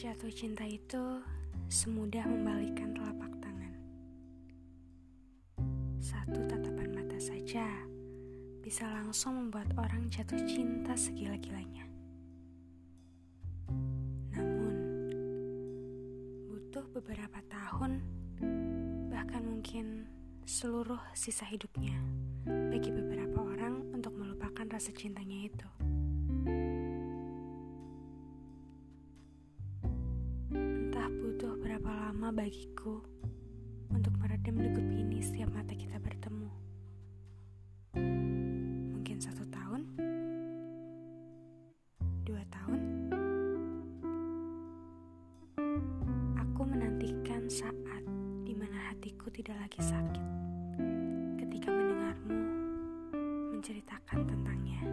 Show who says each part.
Speaker 1: Jatuh cinta itu semudah membalikan telapak tangan. Satu tatapan mata saja bisa langsung membuat orang jatuh cinta segila-gilanya. Namun, butuh beberapa tahun, bahkan mungkin seluruh sisa hidupnya bagi beberapa orang untuk melupakan rasa cintanya itu. Lama bagiku untuk meredam degup ini setiap mata kita bertemu. Mungkin satu tahun, dua tahun. Aku menantikan saat di mana hatiku tidak lagi sakit ketika mendengarmu menceritakan tentangnya.